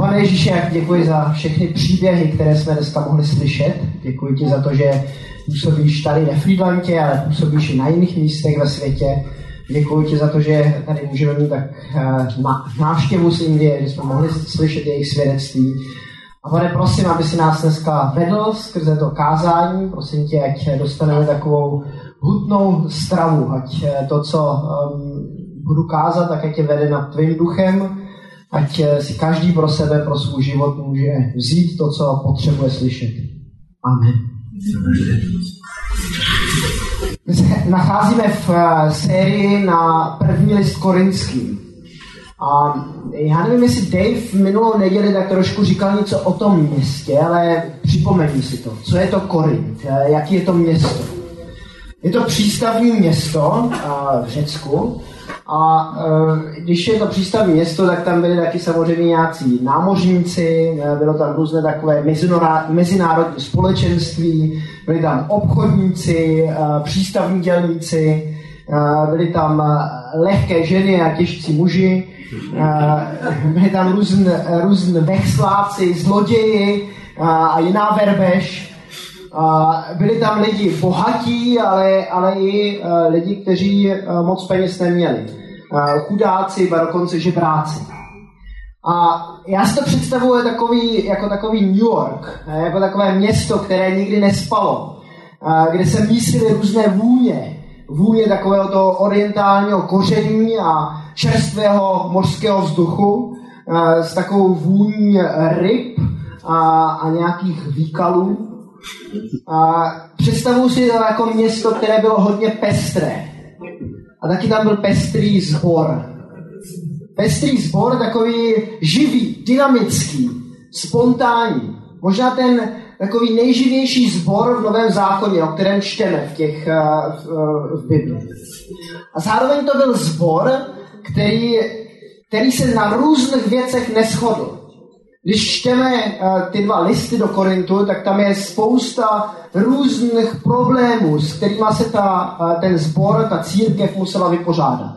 Pane Ježíši, jak děkuji za všechny příběhy, které jsme dneska mohli slyšet. Děkuji ti za to, že působíš tady ve Friedlandě, ale působíš i na jiných místech ve světě. Děkuji ti za to, že tady můžeme mít tak uh, návštěvu z Indie, že jsme mohli slyšet jejich svědectví. A pane, prosím, aby si nás dneska vedl skrze to kázání. Prosím tě, ať dostaneme takovou hutnou stravu, ať eh, to, co um, budu kázat, tak ať tě vede nad tvým duchem, ať eh, si každý pro sebe, pro svůj život může vzít to, co potřebuje slyšet. Amen. My se nacházíme v eh, sérii na první list korinský. A já nevím, jestli Dave minulou neděli tak trošku říkal něco o tom městě, ale připomeň si to. Co je to Korint? Jaký je to město? Je to přístavní město v Řecku a když je to přístavní město, tak tam byly taky samozřejmě nějací námořníci, bylo tam různé takové mezinárodní společenství, byli tam obchodníci, přístavní dělníci, byli tam lehké ženy a těžcí muži, byli tam různé různ vexláci, zloději a jiná verbež, byli tam lidi bohatí, ale, ale i e, lidi, kteří e, moc peněz neměli. E, chudáci, a dokonce žebráci. A já si to představuji takový, jako takový New York, jako takové město, které nikdy nespalo, kde se mísily různé vůně. Vůně takového toho orientálního koření a čerstvého mořského vzduchu s takovou vůní ryb a, a nějakých výkalů. A představuji si to jako město, které bylo hodně pestré. A taky tam byl pestrý sbor. Pestrý sbor, takový živý, dynamický, spontánní. Možná ten takový nejživější sbor v Novém zákoně, o kterém čteme v, těch, eh, v, eh, v Bibli. A zároveň to byl sbor, který, který se na různých věcech neschodl. Když čteme uh, ty dva listy do Korintu, tak tam je spousta různých problémů, s kterými se ta, uh, ten sbor, ta církev musela vypořádat.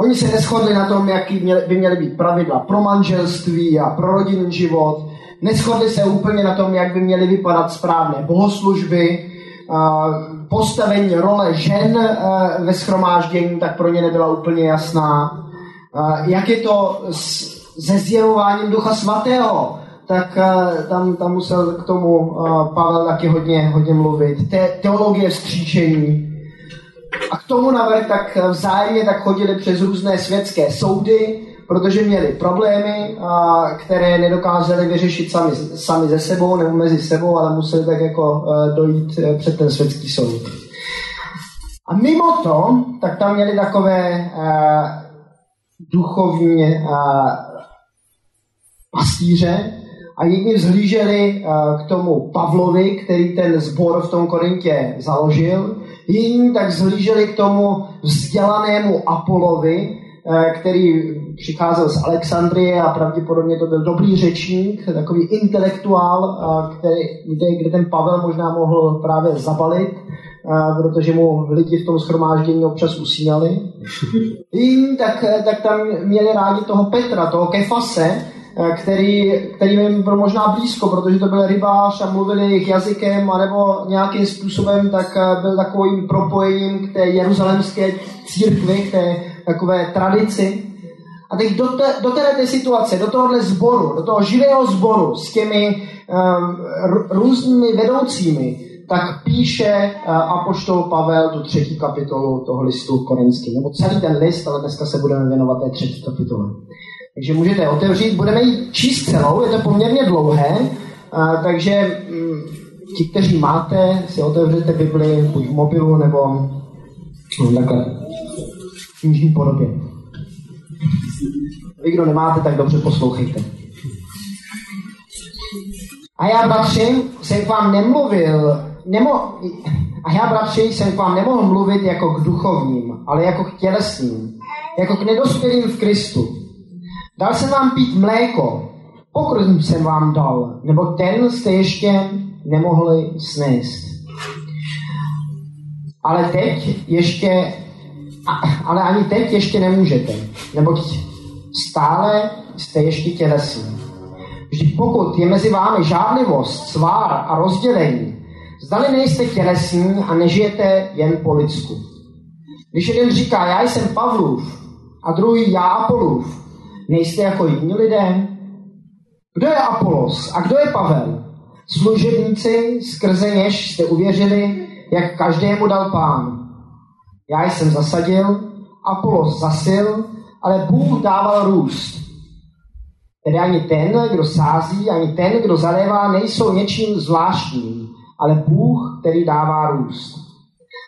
Oni se neschodli na tom, jaký by měly být pravidla pro manželství a pro rodinný život. Neschodli se úplně na tom, jak by měly vypadat správné bohoslužby. Uh, postavení role žen ve schromáždění, tak pro ně nebyla úplně jasná. Jak je to s se zjevováním Ducha Svatého, tak uh, tam, tam musel k tomu uh, Pavel taky hodně, hodně mluvit. Te, teologie vzkříšení. A k tomu navrh tak vzájemně tak chodili přes různé světské soudy, protože měli problémy, a, které nedokázali vyřešit sami, sami ze sebou nebo mezi sebou, ale museli tak jako dojít před ten světský soud. A mimo to, tak tam měli takové uh, duchovní uh, pastýře a jedni vzhlíželi eh, k tomu Pavlovi, který ten sbor v tom Korintě založil, jiní tak vzhlíželi k tomu vzdělanému Apolovi, eh, který přicházel z Alexandrie a pravděpodobně to byl dobrý řečník, takový intelektuál, eh, který, kde, kde ten Pavel možná mohl právě zabalit, protože mu lidi v tom schromáždění občas usínali. Jiní tak, tak tam měli rádi toho Petra, toho Kefase, který, který jim byl možná blízko, protože to byl rybář a mluvili jejich jazykem, anebo nějakým způsobem tak eh, byl takovým propojením k té jeruzalemské církvi, k té takové tradici. A teď do, te, do této situace, do tohohle sboru, do toho živého sboru s těmi um, různými vedoucími, tak píše uh, apoštol Pavel tu třetí kapitolu toho listu korinský, nebo celý ten list, ale dneska se budeme věnovat té třetí kapitole. Takže můžete otevřít, budeme ji číst celou, je to poměrně dlouhé, a, takže m, mm, ti, kteří máte, si otevřete Bibli buď v mobilu nebo takhle v knižní podobě. Vy, kdo nemáte, tak dobře poslouchejte. A já, bratři, jsem k vám nemluvil, nemo, a já, bratři, jsem k vám nemohl mluvit jako k duchovním, ale jako k tělesným, jako k nedospělým v Kristu. Dal jsem vám pít mléko, pokrm jsem vám dal, nebo ten jste ještě nemohli snést. Ale teď ještě, ale ani teď ještě nemůžete, neboť stále jste ještě tělesní. Vždyť pokud je mezi vámi žádlivost, svár a rozdělení, zdali nejste tělesní a nežijete jen po lidsku. Když jeden říká, já jsem Pavlův, a druhý já Apolův, nejste jako jiní lidé? Kdo je Apolos a kdo je Pavel? Služebníci, skrze něž jste uvěřili, jak každému dal pán. Já jsem zasadil, Apolos zasil, ale Bůh dával růst. Tedy ani ten, kdo sází, ani ten, kdo zalévá, nejsou něčím zvláštním, ale Bůh, který dává růst.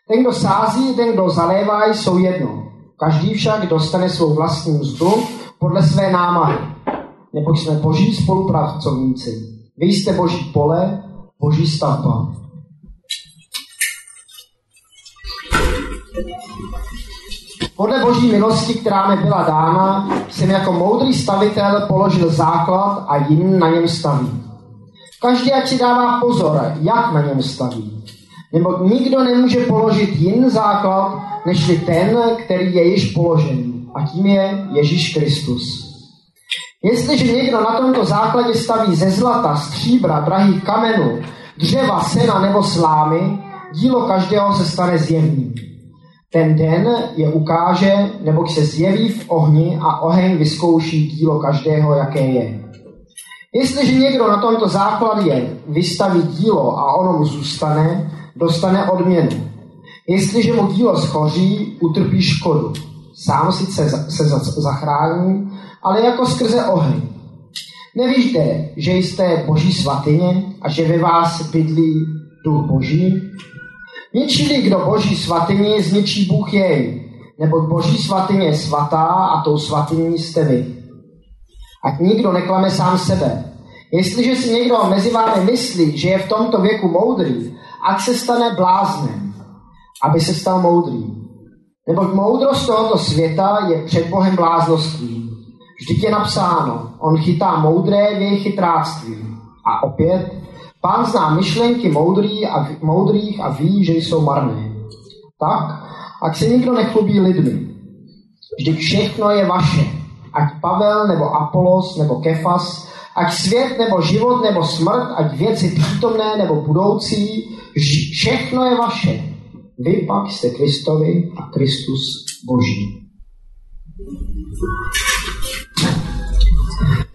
Ten, kdo sází, ten, kdo zalévá, jsou jedno. Každý však dostane svou vlastní mzdu podle své námahy. Nebo jsme boží spolupracovníci. Vy jste boží pole, boží stavba. Podle boží milosti, která mi byla dána, jsem jako moudrý stavitel položil základ a jiný na něm staví. Každý, ať si dává pozor, jak na něm staví. Nebo nikdo nemůže položit jiný základ, nežli ten, který je již položený. A tím je Ježíš Kristus. Jestliže někdo na tomto základě staví ze zlata, stříbra, drahých kamenů, dřeva, sena nebo slámy, dílo každého se stane zjevným. Ten den je ukáže, nebo se zjeví v ohni a oheň vyzkouší dílo každého, jaké je. Jestliže někdo na tomto základě vystaví dílo a ono mu zůstane, dostane odměnu. Jestliže mu dílo schoří, utrpí škodu. Sám sice se zachrání, ale jako skrze oheň. Nevíte, že jste boží svatyně a že ve vás bydlí duch boží? Ničili kdo boží svatyni, zničí Bůh jej, neboť boží svatyně je svatá a tou svatyní jste vy. Ať nikdo neklame sám sebe. Jestliže si někdo mezi vámi myslí, že je v tomto věku moudrý, ať se stane bláznem, aby se stal moudrý. Neboť moudrost tohoto světa je před Bohem bláznoství. Vždyť je napsáno, on chytá moudré v jejich chytráctví. A opět, pán zná myšlenky moudrý a, moudrých a ví, že jsou marné. Tak, ať se nikdo nechlubí lidmi. Vždyť všechno je vaše. Ať Pavel, nebo Apolos, nebo Kefas, ať svět, nebo život, nebo smrt, ať věci přítomné, nebo budoucí, všechno je vaše. Vy pak jste Kristovi a Kristus Boží.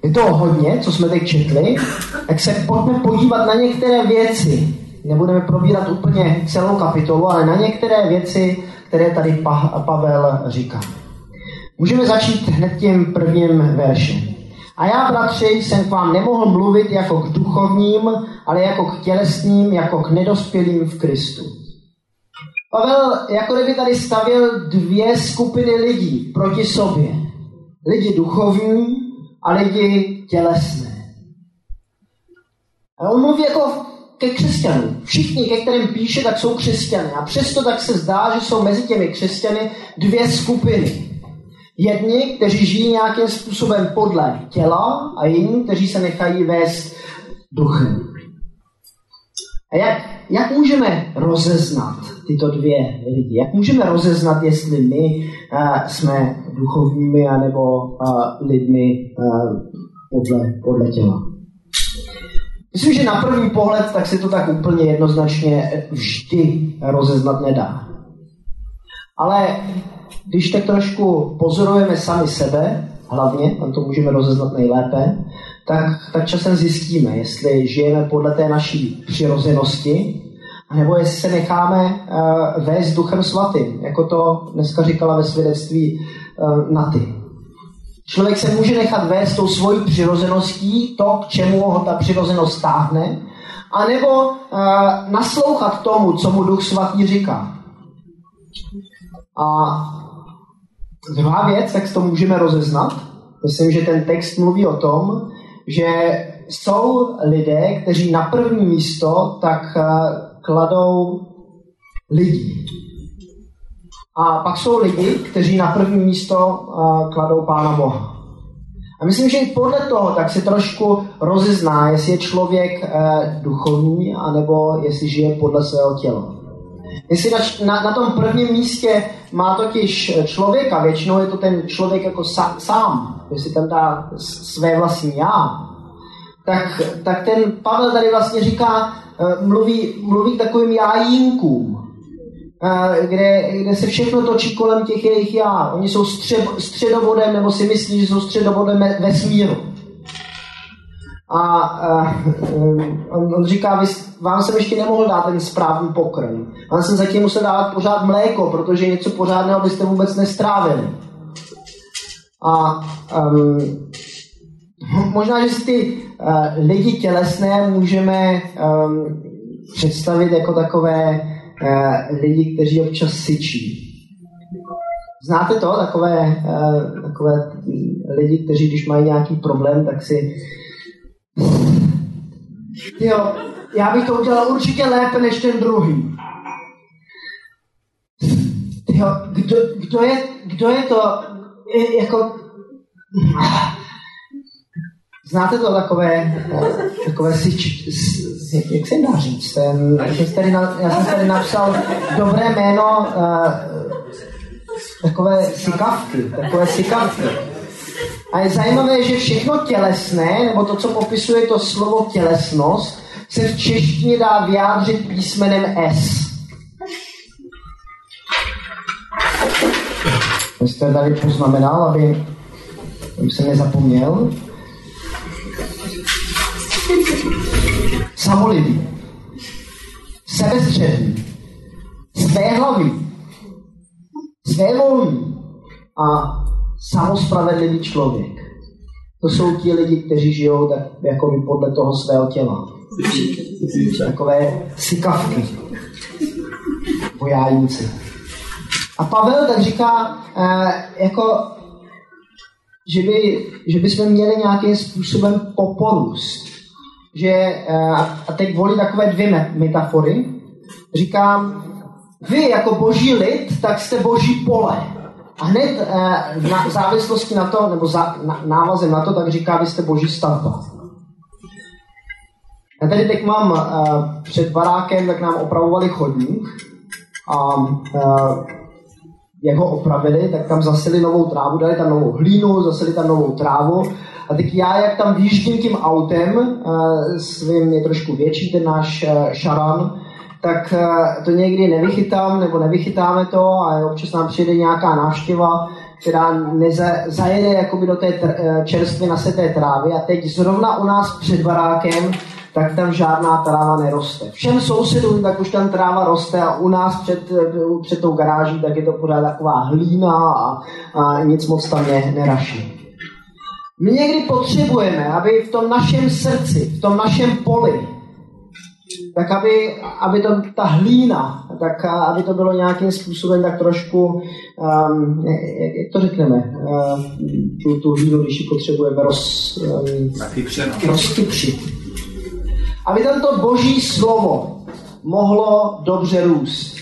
Je to hodně, co jsme teď četli, tak se pojďme podívat na některé věci. Nebudeme probírat úplně celou kapitolu, ale na některé věci, které tady pa- Pavel říká. Můžeme začít hned tím prvním veršem. A já, bratři, jsem k vám nemohl mluvit jako k duchovním, ale jako k tělesným, jako k nedospělým v Kristu. Pavel jako kdyby tady stavil dvě skupiny lidí proti sobě. Lidi duchovní a lidi tělesné. A on mluví jako ke křesťanům. Všichni, ke kterým píše, tak jsou křesťany. A přesto tak se zdá, že jsou mezi těmi křesťany dvě skupiny. Jedni, kteří žijí nějakým způsobem podle těla a jiní, kteří se nechají vést duchem. A jak, jak můžeme rozeznat tyto dvě lidi? Jak můžeme rozeznat, jestli my uh, jsme duchovními anebo uh, lidmi uh, podle, podle těla? Myslím, že na první pohled tak se to tak úplně jednoznačně vždy rozeznat nedá. Ale když tak trošku pozorujeme sami sebe, hlavně, tam to můžeme rozeznat nejlépe, tak, tak časem zjistíme, jestli žijeme podle té naší přirozenosti, nebo jestli se necháme uh, vést duchem svatým, jako to dneska říkala ve svědectví uh, Naty. Člověk se může nechat vést tou svojí přirozeností, to, k čemu ho ta přirozenost stáhne, anebo uh, naslouchat tomu, co mu duch svatý říká. A druhá věc, jak to můžeme rozeznat, myslím, že ten text mluví o tom, že jsou lidé, kteří na první místo tak eh, kladou lidi. A pak jsou lidi, kteří na první místo eh, kladou Pána Boha. A myslím, že i podle toho tak se trošku rozezná, jestli je člověk eh, duchovní, anebo jestli žije podle svého těla. Jestli na, na, na tom prvním místě má totiž člověka, většinou je to ten člověk jako sa, sám, jestli tam dá své vlastní já, tak, tak ten Pavel tady vlastně říká, eh, mluví, mluví takovým jájínkům, eh, kde, kde se všechno točí kolem těch jejich já. Oni jsou střed, středovodem, nebo si myslí, že jsou středovodem vesmíru. A uh, on, on říká, vy, vám jsem ještě nemohl dát ten správný pokrm. Vám jsem zatím musel dávat pořád mléko, protože něco pořádného byste vůbec nestrávili. A um, možná, že si ty uh, lidi tělesné můžeme um, představit jako takové uh, lidi, kteří občas syčí. Znáte to? Takové, uh, takové lidi, kteří když mají nějaký problém, tak si Jo, já bych to udělal určitě lépe než ten druhý. Jo, kdo, kdo, je, kdo je to, jako... Znáte to takové, takové si, jak se dá říct? Ten, já, jsem tady na, já jsem tady napsal dobré jméno uh, takové sikavky, takové sikavky. A je zajímavé, že všechno tělesné, nebo to, co popisuje to slovo tělesnost, se v češtině dá vyjádřit písmenem S. To jste tady poznamenal, aby, se nezapomněl. Samolibý, sebestředný, svéhlavý, svévolný a samospravedlivý člověk. To jsou ti lidi, kteří žijou tak jako podle toho svého těla. Takové sikavky, vojájíci. A Pavel tak říká, eh, jako, že, by, že bychom měli nějakým způsobem poporůst. Že, eh, a teď volí takové dvě metafory. Říkám, vy jako boží lid, tak jste boží pole. A hned eh, na, v závislosti na to, nebo za, na, návazem na to, tak říká, vy jste boží stavba. Já tady teď mám uh, před barákem, tak nám opravovali chodník a uh, jak ho opravili, tak tam zasili novou trávu, dali tam novou hlínu, zasili tam novou trávu a teď já, jak tam výjíždím tím autem, uh, svým je trošku větší ten náš uh, šaran, tak uh, to někdy nevychytám nebo nevychytáme to a občas nám přijde nějaká návštěva, která neza, zajede jakoby do té tr- čerstvě naseté trávy a teď zrovna u nás před barákem tak tam žádná tráva neroste. Všem sousedům tak už tam tráva roste a u nás před, před tou garáží tak je to pořád taková hlína a, a nic moc tam ne, neraší. My někdy potřebujeme, aby v tom našem srdci, v tom našem poli, tak aby, aby to, ta hlína, tak aby to bylo nějakým způsobem tak trošku, um, jak to řekneme, uh, tu, tu hlínu, když ji potřebujeme roz, um, rozkypřit aby tento boží slovo mohlo dobře růst.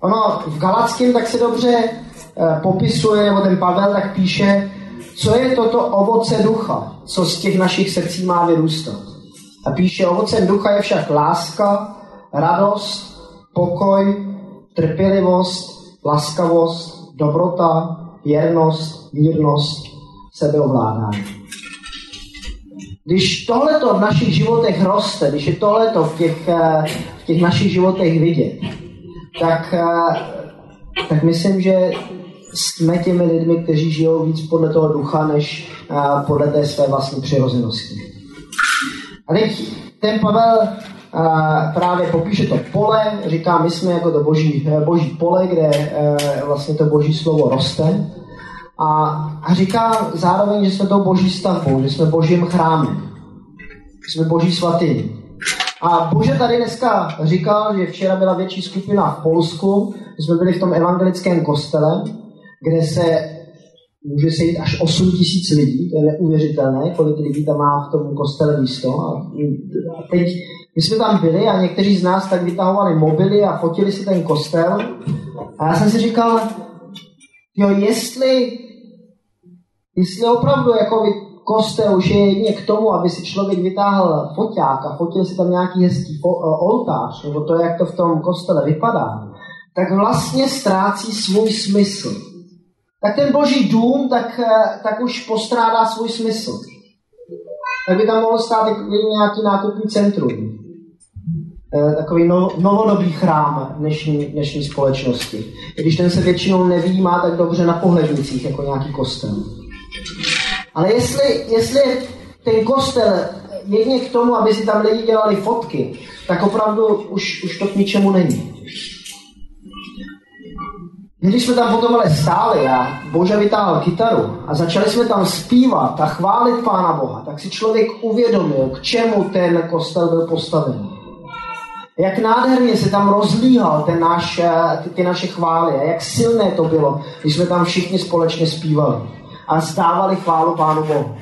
Ono v Galackém tak se dobře eh, popisuje, nebo ten Pavel tak píše, co je toto ovoce ducha, co z těch našich srdcí má vyrůstat. A píše, ovocem ducha je však láska, radost, pokoj, trpělivost, laskavost, dobrota, věrnost, mírnost, sebeovládání. Když tohleto v našich životech roste, když je tohleto v těch, eh, v těch našich životech vidět, tak, eh, tak myslím, že jsme těmi lidmi, kteří žijou víc podle toho ducha, než eh, podle té své vlastní přirozenosti. A teď ten Pavel právě popíše to pole, říká, my jsme jako to boží, boží pole, kde vlastně to boží slovo roste. A, a říká zároveň, že jsme to boží stavbou, že jsme božím chrámem. Že jsme boží svatý. A Bože tady dneska říkal, že včera byla větší skupina v Polsku, že jsme byli v tom evangelickém kostele, kde se může sejít až 8 tisíc lidí, to je neuvěřitelné, kolik lidí tam má v tom kostele místo. A teď, my jsme tam byli a někteří z nás tak vytahovali mobily a fotili si ten kostel. A já jsem si říkal, jo, jestli Jestli opravdu jako kostel už je jedině k tomu, aby si člověk vytáhl foťák a fotil si tam nějaký hezký eh, oltář, nebo to, jak to v tom kostele vypadá, tak vlastně ztrácí svůj smysl. Tak ten boží dům, tak, eh, tak už postrádá svůj smysl. tak by tam mohlo stát nějaký nákupní centrum. Eh, takový no, novodobý chrám dnešní, dnešní společnosti. Když ten se většinou nevýjímá tak dobře na pohlednicích, jako nějaký kostel. Ale jestli, jestli ten kostel jedně k tomu, aby si tam lidi dělali fotky, tak opravdu už, už to k ničemu není. Když jsme tam potom ale stáli a Bože vytáhl kytaru a začali jsme tam zpívat a chválit Pána Boha, tak si člověk uvědomil, k čemu ten kostel byl postaven. Jak nádherně se tam rozlíhal ten náš, ty, ty naše chvály a jak silné to bylo, když jsme tam všichni společně zpívali a zdávali chválu Pánu Bohu.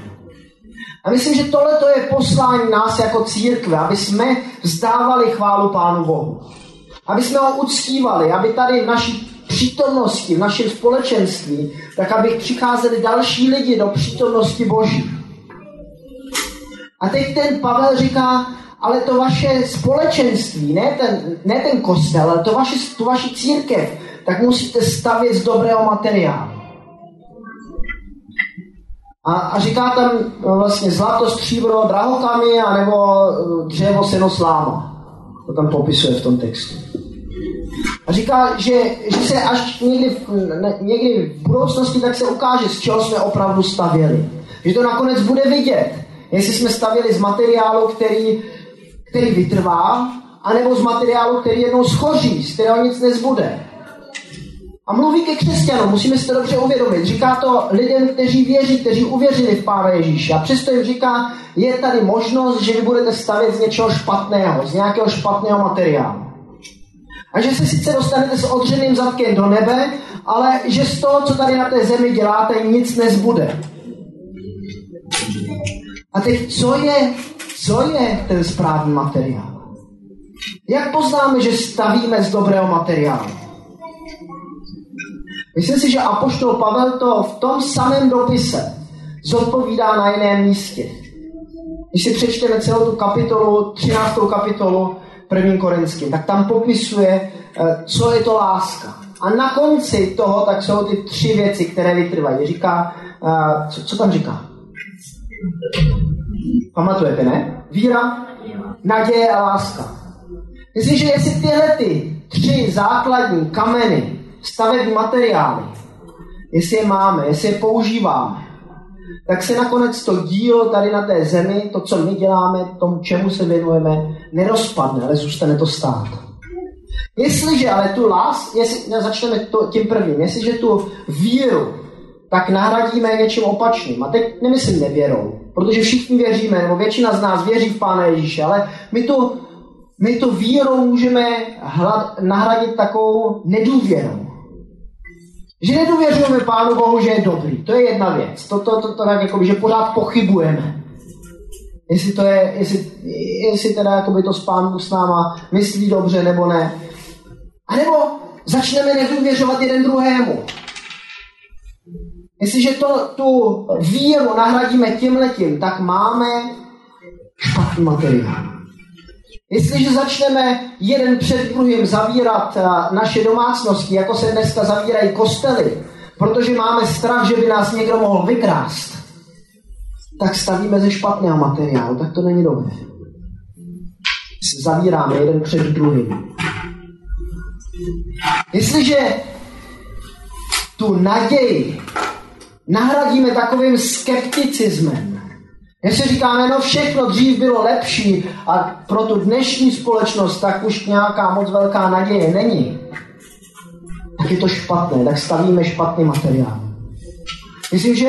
A myslím, že tohle je poslání nás jako církve, aby jsme vzdávali chválu Pánu Bohu. Aby jsme ho uctívali, aby tady v naší přítomnosti, v našem společenství, tak aby přicházeli další lidi do přítomnosti Boží. A teď ten Pavel říká, ale to vaše společenství, ne ten, ne ten kostel, ale to vaše, tu vaši církev, tak musíte stavět z dobrého materiálu. A, a říká tam no, vlastně zlato, stříbro, drahokamy, anebo eh, dřevo, seno, sláma. To tam popisuje v tom textu. A říká, že, že se až někdy, ne, někdy v budoucnosti tak se ukáže, z čeho jsme opravdu stavěli. Že to nakonec bude vidět, jestli jsme stavěli z materiálu, který, který vytrvá, anebo z materiálu, který jednou schoří, z kterého nic nezbude. A mluví ke křesťanům, musíme si to dobře uvědomit. Říká to lidem, kteří věří, kteří uvěřili v Pána Ježíše. A přesto jim říká, je tady možnost, že vy budete stavět z něčeho špatného, z nějakého špatného materiálu. A že se sice dostanete s odřeným zadkem do nebe, ale že z toho, co tady na té zemi děláte, nic nezbude. A teď, co je, co je ten správný materiál? Jak poznáme, že stavíme z dobrého materiálu? Myslím si, že Apoštol Pavel to v tom samém dopise zodpovídá na jiném místě. Když si přečteme celou tu kapitolu, 13. kapitolu 1. Korinským, tak tam popisuje, eh, co je to láska. A na konci toho tak jsou ty tři věci, které vytrvají. Říká, eh, co, co tam říká? Pamatujete, ne? Víra, naděje a láska. Myslím, že jestli tyhle ty tři základní kameny stavební materiály, jestli je máme, jestli je používáme, tak se nakonec to dílo tady na té zemi, to, co my děláme, tomu, čemu se věnujeme, nerozpadne, ale zůstane to stát. Jestliže ale tu lás, jestli, ne, začneme to, tím prvním, jestliže tu víru, tak nahradíme něčím opačným. A teď nemyslím nevěrou, protože všichni věříme, nebo většina z nás věří v Pána Ježíše, ale my tu, my tu vírou můžeme hlad, nahradit takovou nedůvěrou. Že nedůvěřujeme Pánu Bohu, že je dobrý. To je jedna věc. To, to, to, to tak jako, že pořád pochybujeme. Jestli to je, jestli, jestli teda jakoby to s Pánem s náma myslí dobře nebo ne. A nebo začneme nedůvěřovat jeden druhému. Jestliže to, tu víru nahradíme tím letím, tak máme špatný materiál. Jestliže začneme jeden před druhým zavírat eh, naše domácnosti, jako se dneska zavírají kostely, protože máme strach, že by nás někdo mohl vykrást, tak stavíme ze špatného materiálu, tak to není dobré. Zavíráme jeden před druhým. Jestliže tu naději nahradíme takovým skepticismem, Jestli říkáme, no všechno dřív bylo lepší a pro tu dnešní společnost tak už nějaká moc velká naděje není, tak je to špatné, tak stavíme špatný materiál. Myslím, že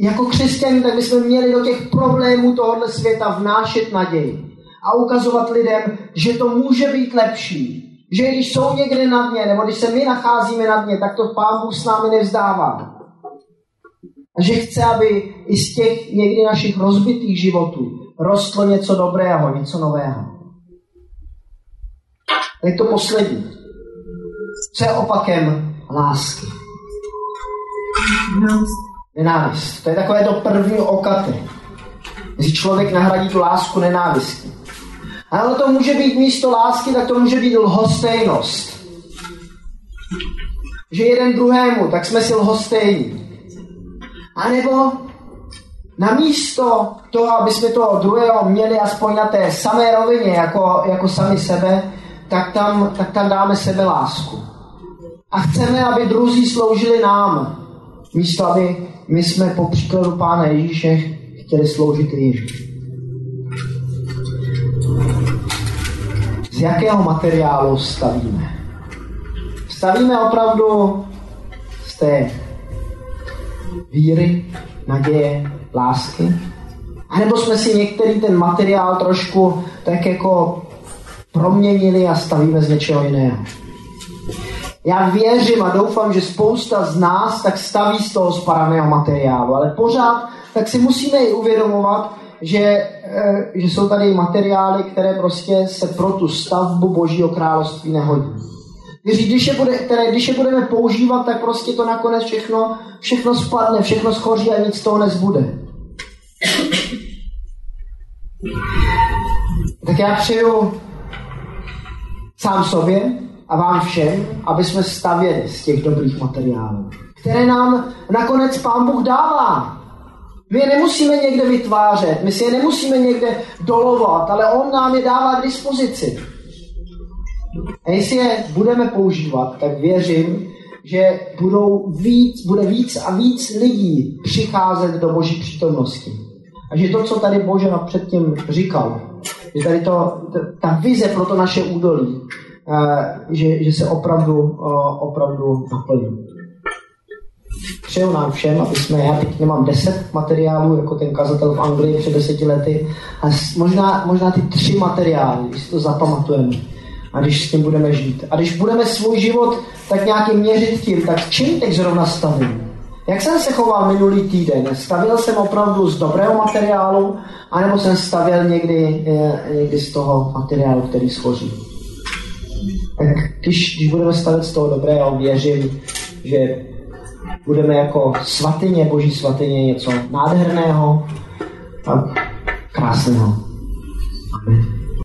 jako křesťaní tak bychom měli do těch problémů tohohle světa vnášet naději a ukazovat lidem, že to může být lepší. Že když jsou někde na dně, nebo když se my nacházíme na dně, tak to Pán Bůh s námi nevzdává. A že chce, aby i z těch někdy našich rozbitých životů rostlo něco dobrého, něco nového. je to poslední. Co je opakem lásky? Nenávist. To je takové to první okaty. Když člověk nahradí tu lásku nenávistí. Ale to může být místo lásky, tak to může být lhostejnost. Že jeden druhému, tak jsme si lhostejní. A nebo namísto toho, aby jsme toho druhého měli aspoň na té samé rovině, jako, jako sami sebe, tak tam, tak tam dáme sebe lásku. A chceme, aby druzí sloužili nám, místo aby my jsme po příkladu Pána Ježíše chtěli sloužit Ježíši. Z jakého materiálu stavíme? Stavíme opravdu z té víry, naděje, lásky? A nebo jsme si některý ten materiál trošku tak jako proměnili a stavíme z něčeho jiného. Já věřím a doufám, že spousta z nás tak staví z toho sparaného materiálu, ale pořád tak si musíme i uvědomovat, že, eh, že jsou tady materiály, které prostě se pro tu stavbu Božího království nehodí. Když je, bude, které, když je budeme používat, tak prostě to nakonec všechno, všechno spadne, všechno schoří a nic z toho nezbude. Tak já přeju sám sobě a vám všem, aby jsme stavěli z těch dobrých materiálů, které nám nakonec Pán Bůh dává. My je nemusíme někde vytvářet, my si je nemusíme někde dolovat, ale On nám je dává k dispozici. A jestli je budeme používat, tak věřím, že budou víc, bude víc a víc lidí přicházet do Boží přítomnosti. A že to, co tady Bože předtím říkal, že tady to, ta vize pro to naše údolí, že, že se opravdu, eh, opravdu naplní. Přeju nám všem, aby jsme, já teď nemám deset materiálů, jako ten kazatel v Anglii před deseti lety, a možná, možná ty tři materiály, když si to zapamatujeme a když s tím budeme žít. A když budeme svůj život tak nějakým měřit tím, tak čím teď zrovna stavím? Jak jsem se choval minulý týden? Stavil jsem opravdu z dobrého materiálu, anebo jsem stavil někdy, eh, někdy z toho materiálu, který schoří? Tak když, když budeme stavit z toho dobrého, věřím, že budeme jako svatyně, boží svatyně, něco nádherného a krásného. Amen.